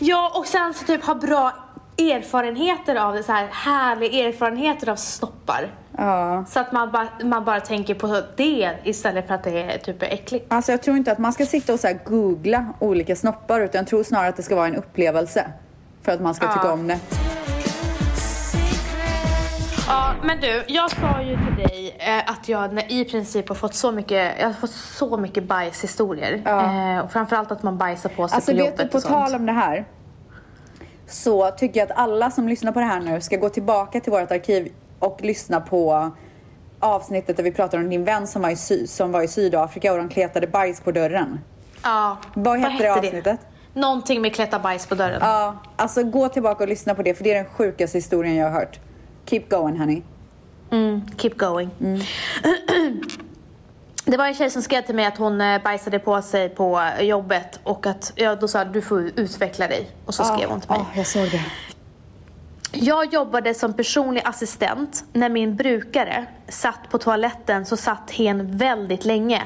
Ja, och sen så typ ha bra erfarenheter av det, så här härliga erfarenheter av snoppar. Ja. Så att man bara, man bara tänker på det istället för att det är typ äckligt. Alltså jag tror inte att man ska sitta och så googla olika snoppar utan jag tror snarare att det ska vara en upplevelse. För att man ska tycka Ja. om det. Ja, men du, jag sa ju till dig eh, att jag i princip har fått så mycket, jag har fått så mycket bajshistorier. Ja. Eh, och framförallt att man bajsar på sig Alltså på vet jobbet du, på och sånt. tal om det här. Så tycker jag att alla som lyssnar på det här nu ska gå tillbaka till vårt arkiv och lyssna på avsnittet där vi pratar om din vän som var i, Sy- som var i Sydafrika och de kletade bajs på dörren. Ja. Vad hette det avsnittet? Någonting med klätta bajs på dörren. Ja, alltså gå tillbaka och lyssna på det för det är den sjukaste historien jag har hört. Keep going honey. Mm, keep going. [CLEARS THROAT] Det var en tjej som skrev till mig att hon eh, bajsade på sig på jobbet och att jag då sa du får utveckla dig. Och så skrev hon till mig. Ja, jag såg det. Jag jobbade som personlig assistent. När min brukare satt på toaletten så satt hen väldigt länge.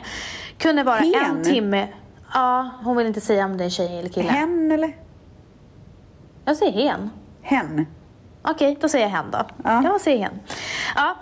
Kunde vara Hen? en timme. Ja, hon vill inte säga om det är tjej eller kille. Hen eller? Jag säger hen. Hen. Okej, då säger jag hen då. Ja. Jag säger hen. Ja,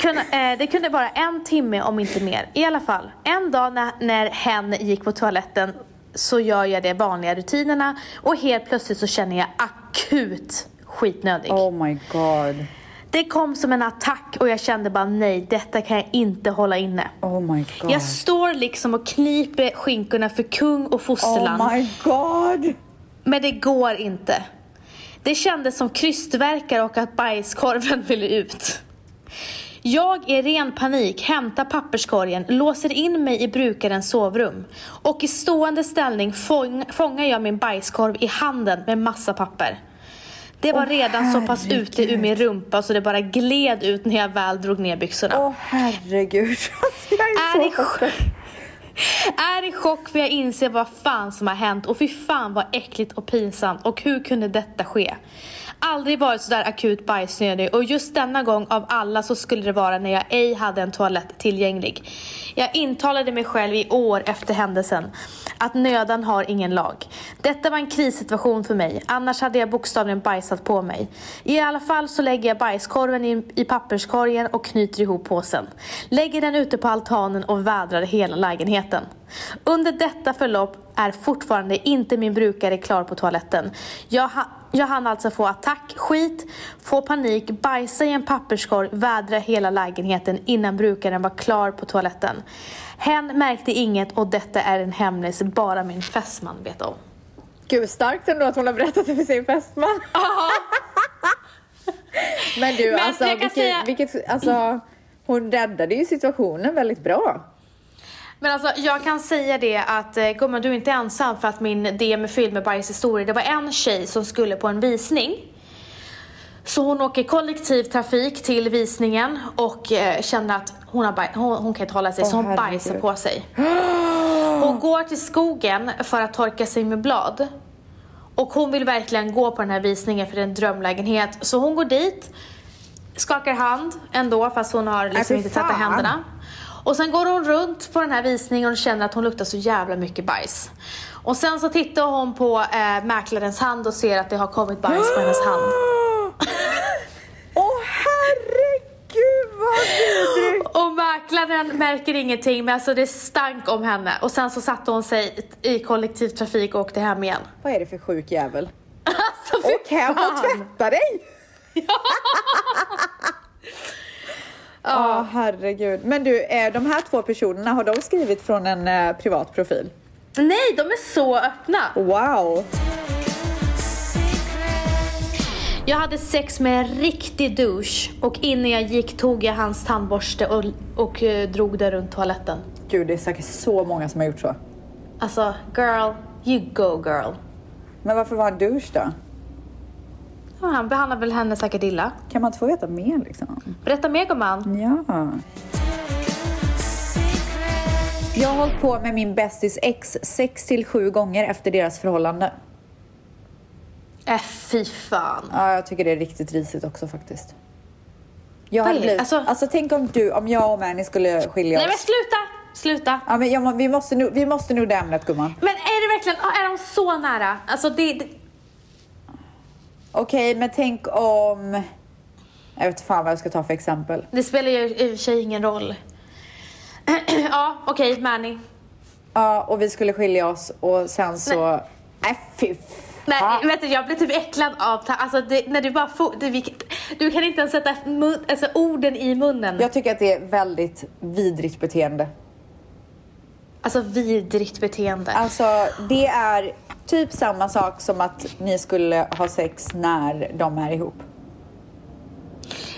kunde, eh, det kunde vara en timme om inte mer. I alla fall, en dag när, när hen gick på toaletten så gör jag de vanliga rutinerna och helt plötsligt så känner jag akut skitnödig. Oh my god. Det kom som en attack och jag kände bara nej, detta kan jag inte hålla inne. Oh my god. Jag står liksom och kniper skinkorna för kung och fosterland. Oh my god. Men det går inte. Det kändes som krystvärkar och att bajskorven [LAUGHS] ville ut. Jag i ren panik hämtar papperskorgen, låser in mig i brukarens sovrum och i stående ställning fång, fångar jag min bajskorv i handen med massa papper. Det var Åh, redan så pass herregud. ute ur min rumpa så det bara gled ut när jag väl drog ner byxorna. Åh herregud. [LAUGHS] Alltså, jag är, är så chock, är i chock för jag inser vad fan som har hänt och fy fan vad äckligt och pinsamt och hur kunde detta ske? Aldrig varit sådär akut bajsnödig och just denna gång av alla så skulle det vara när jag ej hade en toalett tillgänglig. Jag intalade mig själv i år efter händelsen att nödan har ingen lag. Detta var en krissituation för mig, annars hade jag bokstavligen bajsat på mig. I alla fall så lägger jag bajskorven i, i papperskorgen och knyter ihop påsen. Lägger den ute på altanen och vädrar hela lägenheten. Under detta förlopp är fortfarande inte min brukare klar på toaletten. Jag, ha, jag hann alltså få attack, skit, få panik, bajsa i en papperskorg, vädra hela lägenheten innan brukaren var klar på toaletten. Hen märkte inget och detta är en hemlis bara min fästman vet om. Gud, starkt ändå att hon har berättat det för sin fästman. Men du, Men alltså, vilket, säga- vilket, alltså, hon räddade ju situationen väldigt bra. Men alltså jag kan säga det att eh, gumman du är inte ensam för att min DM är fylld med bajshistorier. Det var en tjej som skulle på en visning. Så hon åker kollektivtrafik till visningen och eh, känner att hon, har hon, hon kan inte hålla sig så Åh, hon bajsar på sig. Hon [GASPS] går till skogen för att torka sig med blad. Och hon vill verkligen gå på den här visningen för det är en drömlägenhet. Så hon går dit, skakar hand ändå fast hon har liksom fy inte tvättat händerna. Och sen går hon runt på den här visningen och känner att hon luktar så jävla mycket bajs. Och sen så tittar hon på eh, mäklarens hand och ser att det har kommit bajs på hennes hand. [GASPS] Åh herregud vad vidrigt! [GASPS] Och mäklaren märker ingenting men alltså det stank om henne. Och sen så satte hon sig i kollektivtrafik och åkte hem igen. Vad är det för sjuk jävel? [LAUGHS] Alltså Åk hem och tvätta dig! [LAUGHS] [LAUGHS] Ja, herregud. Men du, eh, de här två personerna, har de skrivit från en eh, privat profil? Nej, de är så öppna. Wow! Jag hade sex med en riktig douche och innan jag gick tog jag hans tandborste och, och eh, drog det runt toaletten. Gud, det är säkert så många som har gjort så. Alltså, girl, you go girl. Men varför var han douche då? Ja, han behandlar väl henne säkert illa. Kan man inte få veta mer liksom? Berätta mer gumman. Ja. Jag har hållit på med min bästis ex sex till sju gånger efter deras förhållande. Äh, fy fan. Ja, jag tycker det är riktigt risigt också faktiskt. Jag hade blivit, alltså- alltså... tänk om du, om jag och Mani skulle skilja Nej men oss. sluta! Sluta. Ja, men må- vi, måste nu, vi måste nog det ämnet gumman. Men är det verkligen, är de så nära? Alltså det, det Okej, men tänk om... Jag vet fan vad jag ska ta för exempel. Det spelar ju i och för sig ingen roll. [CLEARS THROAT] ja, okej, Manny. Ja, och vi skulle skilja oss och sen så... Nej, fy Nej, fan. vet du, jag blir typ äcklad av alltså det, när du bara får, du, vi- du kan inte ens sätta mun, alltså, orden i munnen. Jag tycker att det är väldigt vidrigt beteende. Alltså vidrigt beteende. Alltså, det är typ samma sak som att ni skulle ha sex när de är ihop.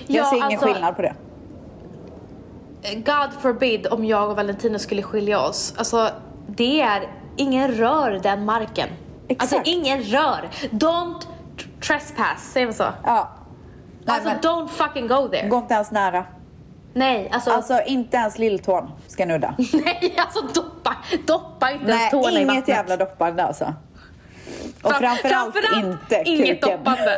Jag Ja, ser ingen alltså- skillnad på det. God forbid om jag och Valentino skulle skilja oss. Alltså det är, ingen rör den marken. Exakt. Alltså ingen rör. Don't tr- trespass, säger man så? Ja. Nej, Alltså men, don't fucking go there. gå inte ens nära. Nej, alltså, Alltså, inte ens lilltån ska nudda. [LAUGHS] nej, alltså doppa, doppa inte ens Nej, tårna i inget vattnet. jävla doppande alltså. Och Fram- framförallt, inte inget kuken. doppande.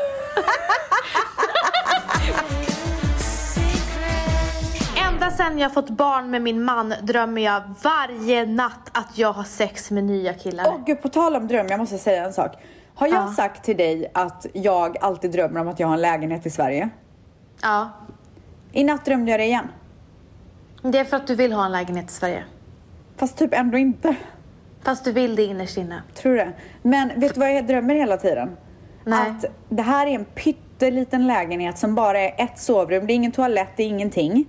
[LAUGHS] Ända sen jag fått barn med min man drömmer jag varje natt att jag har sex med nya killar. Åh gud, på tal om dröm, jag måste säga en sak. Har jag Ja. sagt till dig att jag alltid drömmer om att jag har en lägenhet i Sverige? Ja. I natt drömde jag det igen. Det är för att du vill ha en lägenhet i Sverige. Fast typ ändå inte. Fast du vill det innerst inne. Tror du? Men vet du vad jag drömmer hela tiden? Nej. Att det här är en pytteliten lägenhet som bara är ett sovrum. Det är ingen toalett, det är ingenting.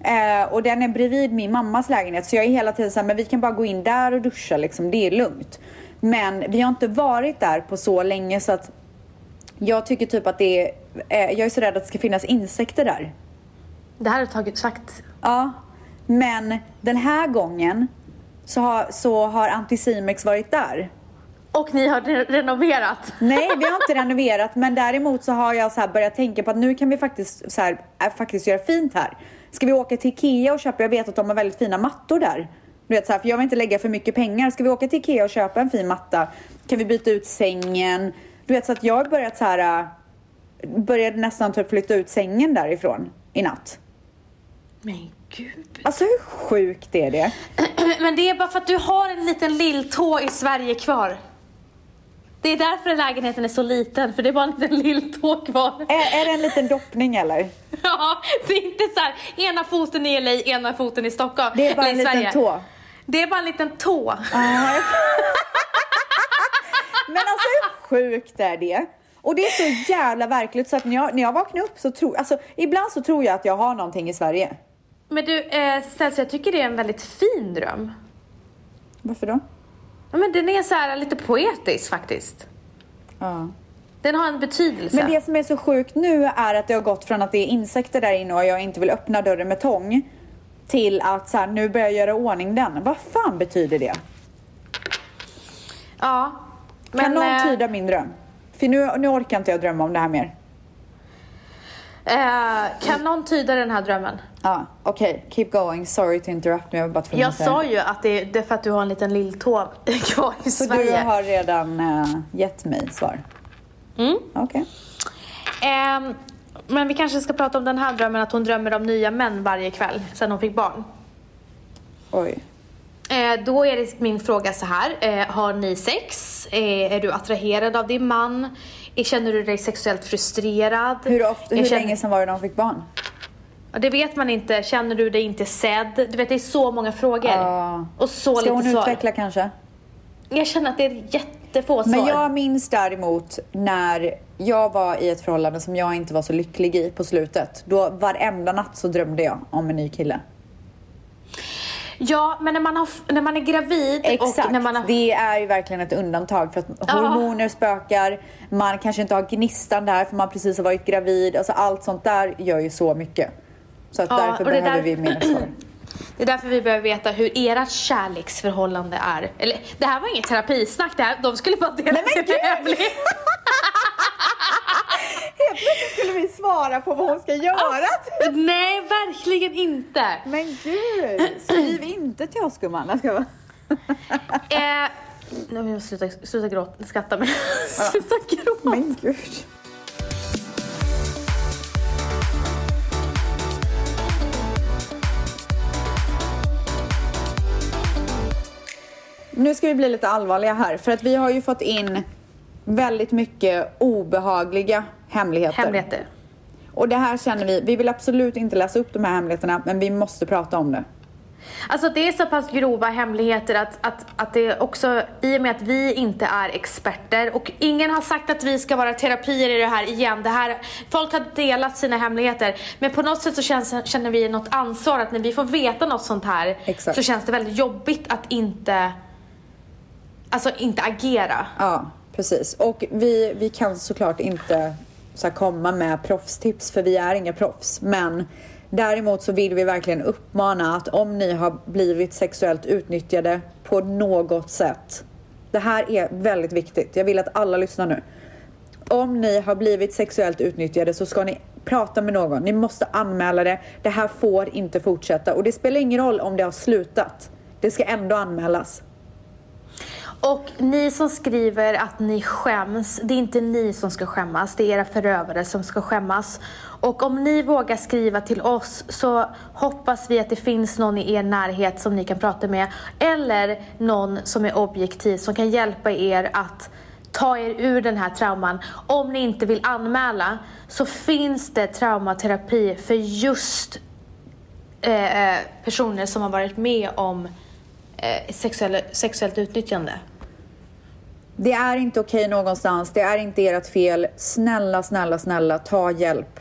Eh, och den är bredvid min mammas lägenhet så jag är hela tiden såhär, men vi kan bara gå in där och duscha liksom, det är lugnt. Men vi har inte varit där på så länge så att jag tycker typ att det är, eh, jag är så rädd att det ska finnas insekter där. Det här har tagit sagt. Ja, men den här gången så har, så har Anticimex varit där. Och ni har re- renoverat. Nej, vi har inte [LAUGHS] renoverat, men däremot så har jag så börjat tänka på att nu kan vi faktiskt, så här, äh, faktiskt göra fint här. Ska vi åka till Ikea och köpa, jag vet att de har väldigt fina mattor där. Du vet, så här, för jag vill inte lägga för mycket pengar. Ska vi åka till Ikea och köpa en fin matta? Kan vi byta ut sängen? Du vet, så att jag har börjat så här, äh, började nästan typ flytta ut sängen därifrån i natt. Men gud. Alltså hur sjukt är det? [CLEARS THROAT] Men det är bara för att du har en liten lilltå i Sverige kvar. Det är därför lägenheten är så liten, för det är bara en liten lilltå kvar. Är, är det en liten doppning eller? [LAUGHS] Ja, det är inte så här, ena foten i LA, ena foten i Stockholm. Det är bara en liten Sverige. tå. Det är bara en liten tå. [LAUGHS] Men alltså hur sjukt är det? Och det är så jävla verkligt så att när jag, när jag vaknar upp så tror, alltså ibland så tror jag att jag har någonting i Sverige. Men du, eh, jag tycker det är en väldigt fin dröm. Varför då? Ja, Men den är så här lite poetisk faktiskt. Ja. Den har en betydelse. Men det som är så sjukt nu är att det har gått från att det är insekter där inne och jag inte vill öppna dörren med tång till att så här, nu börjar jag göra ordning den. Vad fan betyder det? Ja. kan Men, någon eh, tyda min dröm? För nu, nu orkar inte jag drömma om det här mer. Eh, kan någon tyda den här drömmen? Ja, okej. Keep going. Sorry to interrupt me. Jag var bara Jag sa ju att det, det är för att du har en liten lilltå [LAUGHS] kvar i Så Sverige. du har redan uh, gett mig svar? Mm. Okej. Ehm, men vi kanske ska prata om den här drömmen, att hon drömmer om nya män varje kväll sedan hon fick barn. Oj. Eh, då är min fråga så här. Eh, har ni sex? Eh, är du attraherad av din man? Känner du dig sexuellt frustrerad? Hur, ofta, hur känner- länge sedan var det de fick barn? Det vet man inte. Känner du dig inte sedd? Du vet, det är så många frågor. Ja. Och så Ska lite hon svar. utveckla kanske? Jag känner att det är jättefå svar. Men jag minns däremot när jag var i ett förhållande som jag inte var så lycklig i på slutet. Då varenda natt så drömde jag om en ny kille. Ja, men när man, har, när man är gravid Exakt, och när man har... det är ju verkligen ett undantag för att Ja. hormoner spökar, man kanske inte har gnistan där för man precis har varit gravid. Alltså allt sånt där gör ju så mycket. Så att Ja, därför behöver där- vi mer svar. Det är därför vi behöver veta hur ert kärleksförhållande är. Eller, det här var inget terapisnack, det här, de skulle bara dela Nej, sina gud! hemligheter. [LAUGHS] Helt plötsligt skulle vi svara på vad hon ska göra. Nej, verkligen inte. Men gud, skriv inte till oss gumman. Jag ska vara. Eh, nu vill jag sluta, sluta gråta, skratta men [LAUGHS] sluta gråta. Men gud. Nu ska vi bli lite allvarliga här för att vi har ju fått in väldigt mycket obehagliga hemligheter. Hemligheter. Och det här känner vi, vi vill absolut inte läsa upp de här hemligheterna men vi måste prata om det. Alltså det är så pass grova hemligheter att, att, att det också, i och med att vi inte är experter och ingen har sagt att vi ska vara terapier i det här igen. Det här folk har delat sina hemligheter men på något sätt så känns, känner vi något ansvar att när vi får veta något sånt här Exakt. så känns det väldigt jobbigt att inte, alltså inte agera. Ja, precis. Och vi, vi kan såklart inte så här, komma med proffstips för vi är inga proffs. Men däremot så vill vi verkligen uppmana att om ni har blivit sexuellt utnyttjade på något sätt. Det här är väldigt viktigt. Jag vill att alla lyssnar nu. Om ni har blivit sexuellt utnyttjade så ska ni prata med någon. Ni måste anmäla det. Det här får inte fortsätta. Och det spelar ingen roll om det har slutat. Det ska ändå anmälas. Och ni som skriver att ni skäms, det är inte ni som ska skämmas, det är era förövare som ska skämmas. Och om ni vågar skriva till oss så hoppas vi att det finns någon i er närhet som ni kan prata med. Eller någon som är objektiv som kan hjälpa er att ta er ur den här trauman. Om ni inte vill anmäla så finns det traumaterapi för just eh, eh personer som har varit med om eh, sexuell, sexuellt utnyttjande. Det är inte okej någonstans. Det är inte ert fel. Snälla, snälla, snälla, ta hjälp.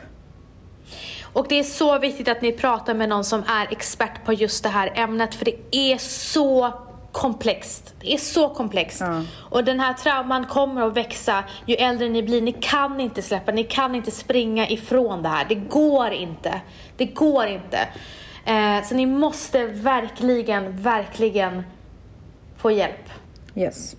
Och det är så viktigt att ni pratar med någon som är expert på just det här ämnet för det är så komplext. Det är så komplext. Ja. Och den här trauman kommer att växa ju äldre ni blir. Ni kan inte släppa, ni kan inte springa ifrån det här. Det går inte. Det går inte. Eh, så ni måste verkligen, verkligen få hjälp. Yes.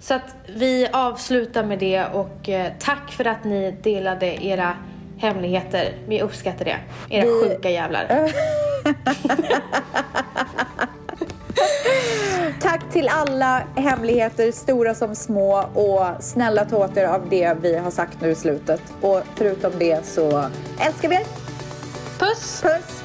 Så att vi avslutar med det och eh, tack för att ni delade era hemligheter. Vi uppskattar det. Era Vi- sjuka jävlar. [LAUGHS] Tack till alla hemligheter, stora som små och snälla ta åt er av det vi har sagt nu i slutet. Och förutom det så älskar vi er. Puss! Puss!